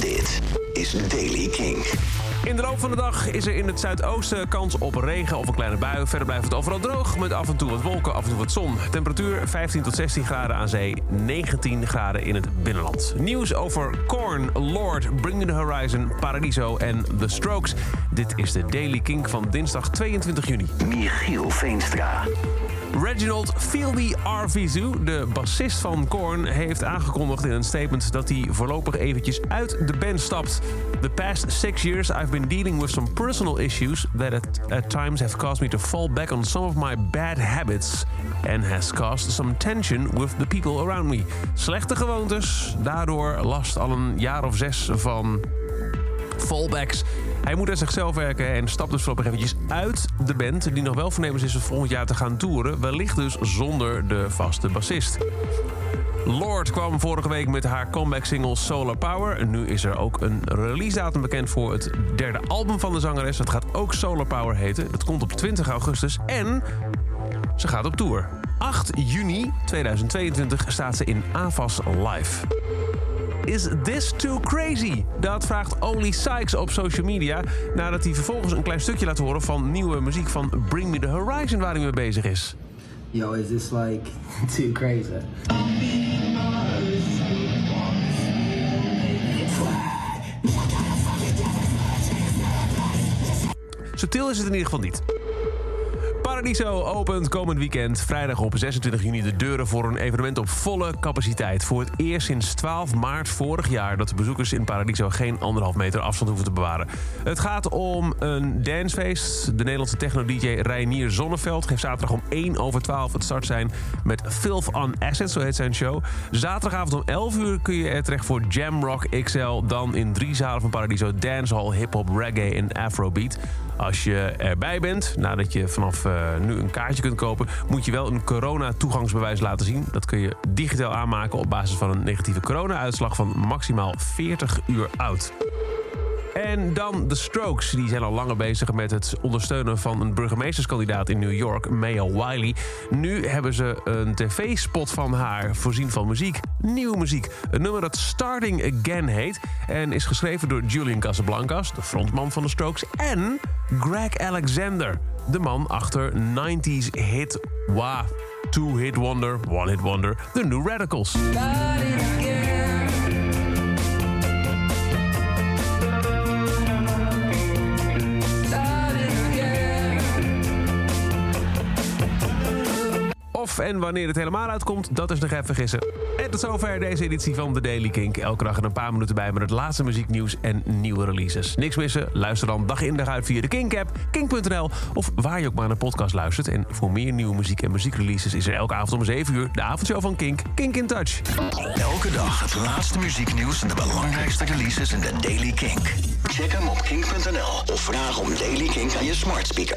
Dit is Daily King. In de loop van de dag is er in het zuidoosten kans op regen of een kleine bui. Verder blijft het overal droog met af en toe wat wolken, af en toe wat zon. Temperatuur 15 tot 16 graden aan zee, 19 graden in het binnenland. Nieuws over Korn, Lord, Bring Me The Horizon, Paradiso en The Strokes. Dit is de Daily King van dinsdag 22 juni. Michiel Veenstra. Reginald Fieldy Arvizu, de bassist van Korn, heeft aangekondigd in een statement dat hij voorlopig eventjes uit de band stapt. The past six years I've been dealing with some personal issues that at, at times have caused me to fall back on some of my bad habits and has caused some tension with the people around me. Slechte gewoontes, daardoor last al een jaar of zes van fallbacks. Hij moet aan zichzelf werken en stapt dus voorlopig eventjes uit de band... die nog wel voornemens is om volgend jaar te gaan toeren. Wellicht dus zonder de vaste bassist. Lord kwam vorige week met haar comeback-single Solar Power. Nu is er ook een release-datum bekend voor het derde album van de zangeres. Het gaat ook Solar Power heten. Het komt op 20 augustus en ze gaat op tour. 8 juni 2022 staat ze in Avas Live. Is this too crazy? Dat vraagt Oli Sykes op social media... nadat hij vervolgens een klein stukje laat horen van nieuwe muziek van Bring Me The Horizon... waar hij mee bezig is. Yo, is this like too crazy? Subtiel is het in ieder geval niet. Paradiso opent komend weekend vrijdag op 26 juni de deuren voor een evenement op volle capaciteit. Voor het eerst sinds 12 maart vorig jaar dat de bezoekers in Paradiso geen anderhalf meter afstand hoeven te bewaren. Het gaat om een dancefeest. De Nederlandse techno-dj Reinier Zonneveld geeft zaterdag om 1 over 12 het start zijn met Filth on Assets, zo heet zijn show. Zaterdagavond om 11 uur kun je er terecht voor Jam Rock XL. Dan in drie zalen van Paradiso dancehall, hip-hop, reggae en afrobeat. Als je erbij bent, nadat je vanaf uh, nu een kaartje kunt kopen... moet je wel een corona-toegangsbewijs laten zien. Dat kun je digitaal aanmaken op basis van een negatieve corona-uitslag... van maximaal 40 uur oud. En dan de Strokes. Die zijn al langer bezig met het ondersteunen van een burgemeesterskandidaat in New York, Maya Wiley. Nu hebben ze een tv-spot van haar voorzien van muziek. Nieuwe muziek. Een nummer dat Starting Again heet. En is geschreven door Julian Casablancas, de frontman van de Strokes. En Greg Alexander, de man achter 90s hit Wa. Two-hit wonder, one-hit wonder, The New Radicals. En wanneer het helemaal uitkomt, dat is nog even gissen. En tot zover deze editie van The Daily Kink. Elke dag er een paar minuten bij met het laatste muzieknieuws en nieuwe releases. Niks missen? Luister dan dag in dag uit via de Kink-app, kink.nl... of waar je ook maar naar podcast luistert. En voor meer nieuwe muziek en muziekreleases is er elke avond om 7 uur... de avondshow van Kink, Kink in Touch. Elke dag het laatste muzieknieuws en de belangrijkste releases in de Daily Kink. Check hem op kink.nl of vraag om Daily Kink aan je smart speaker.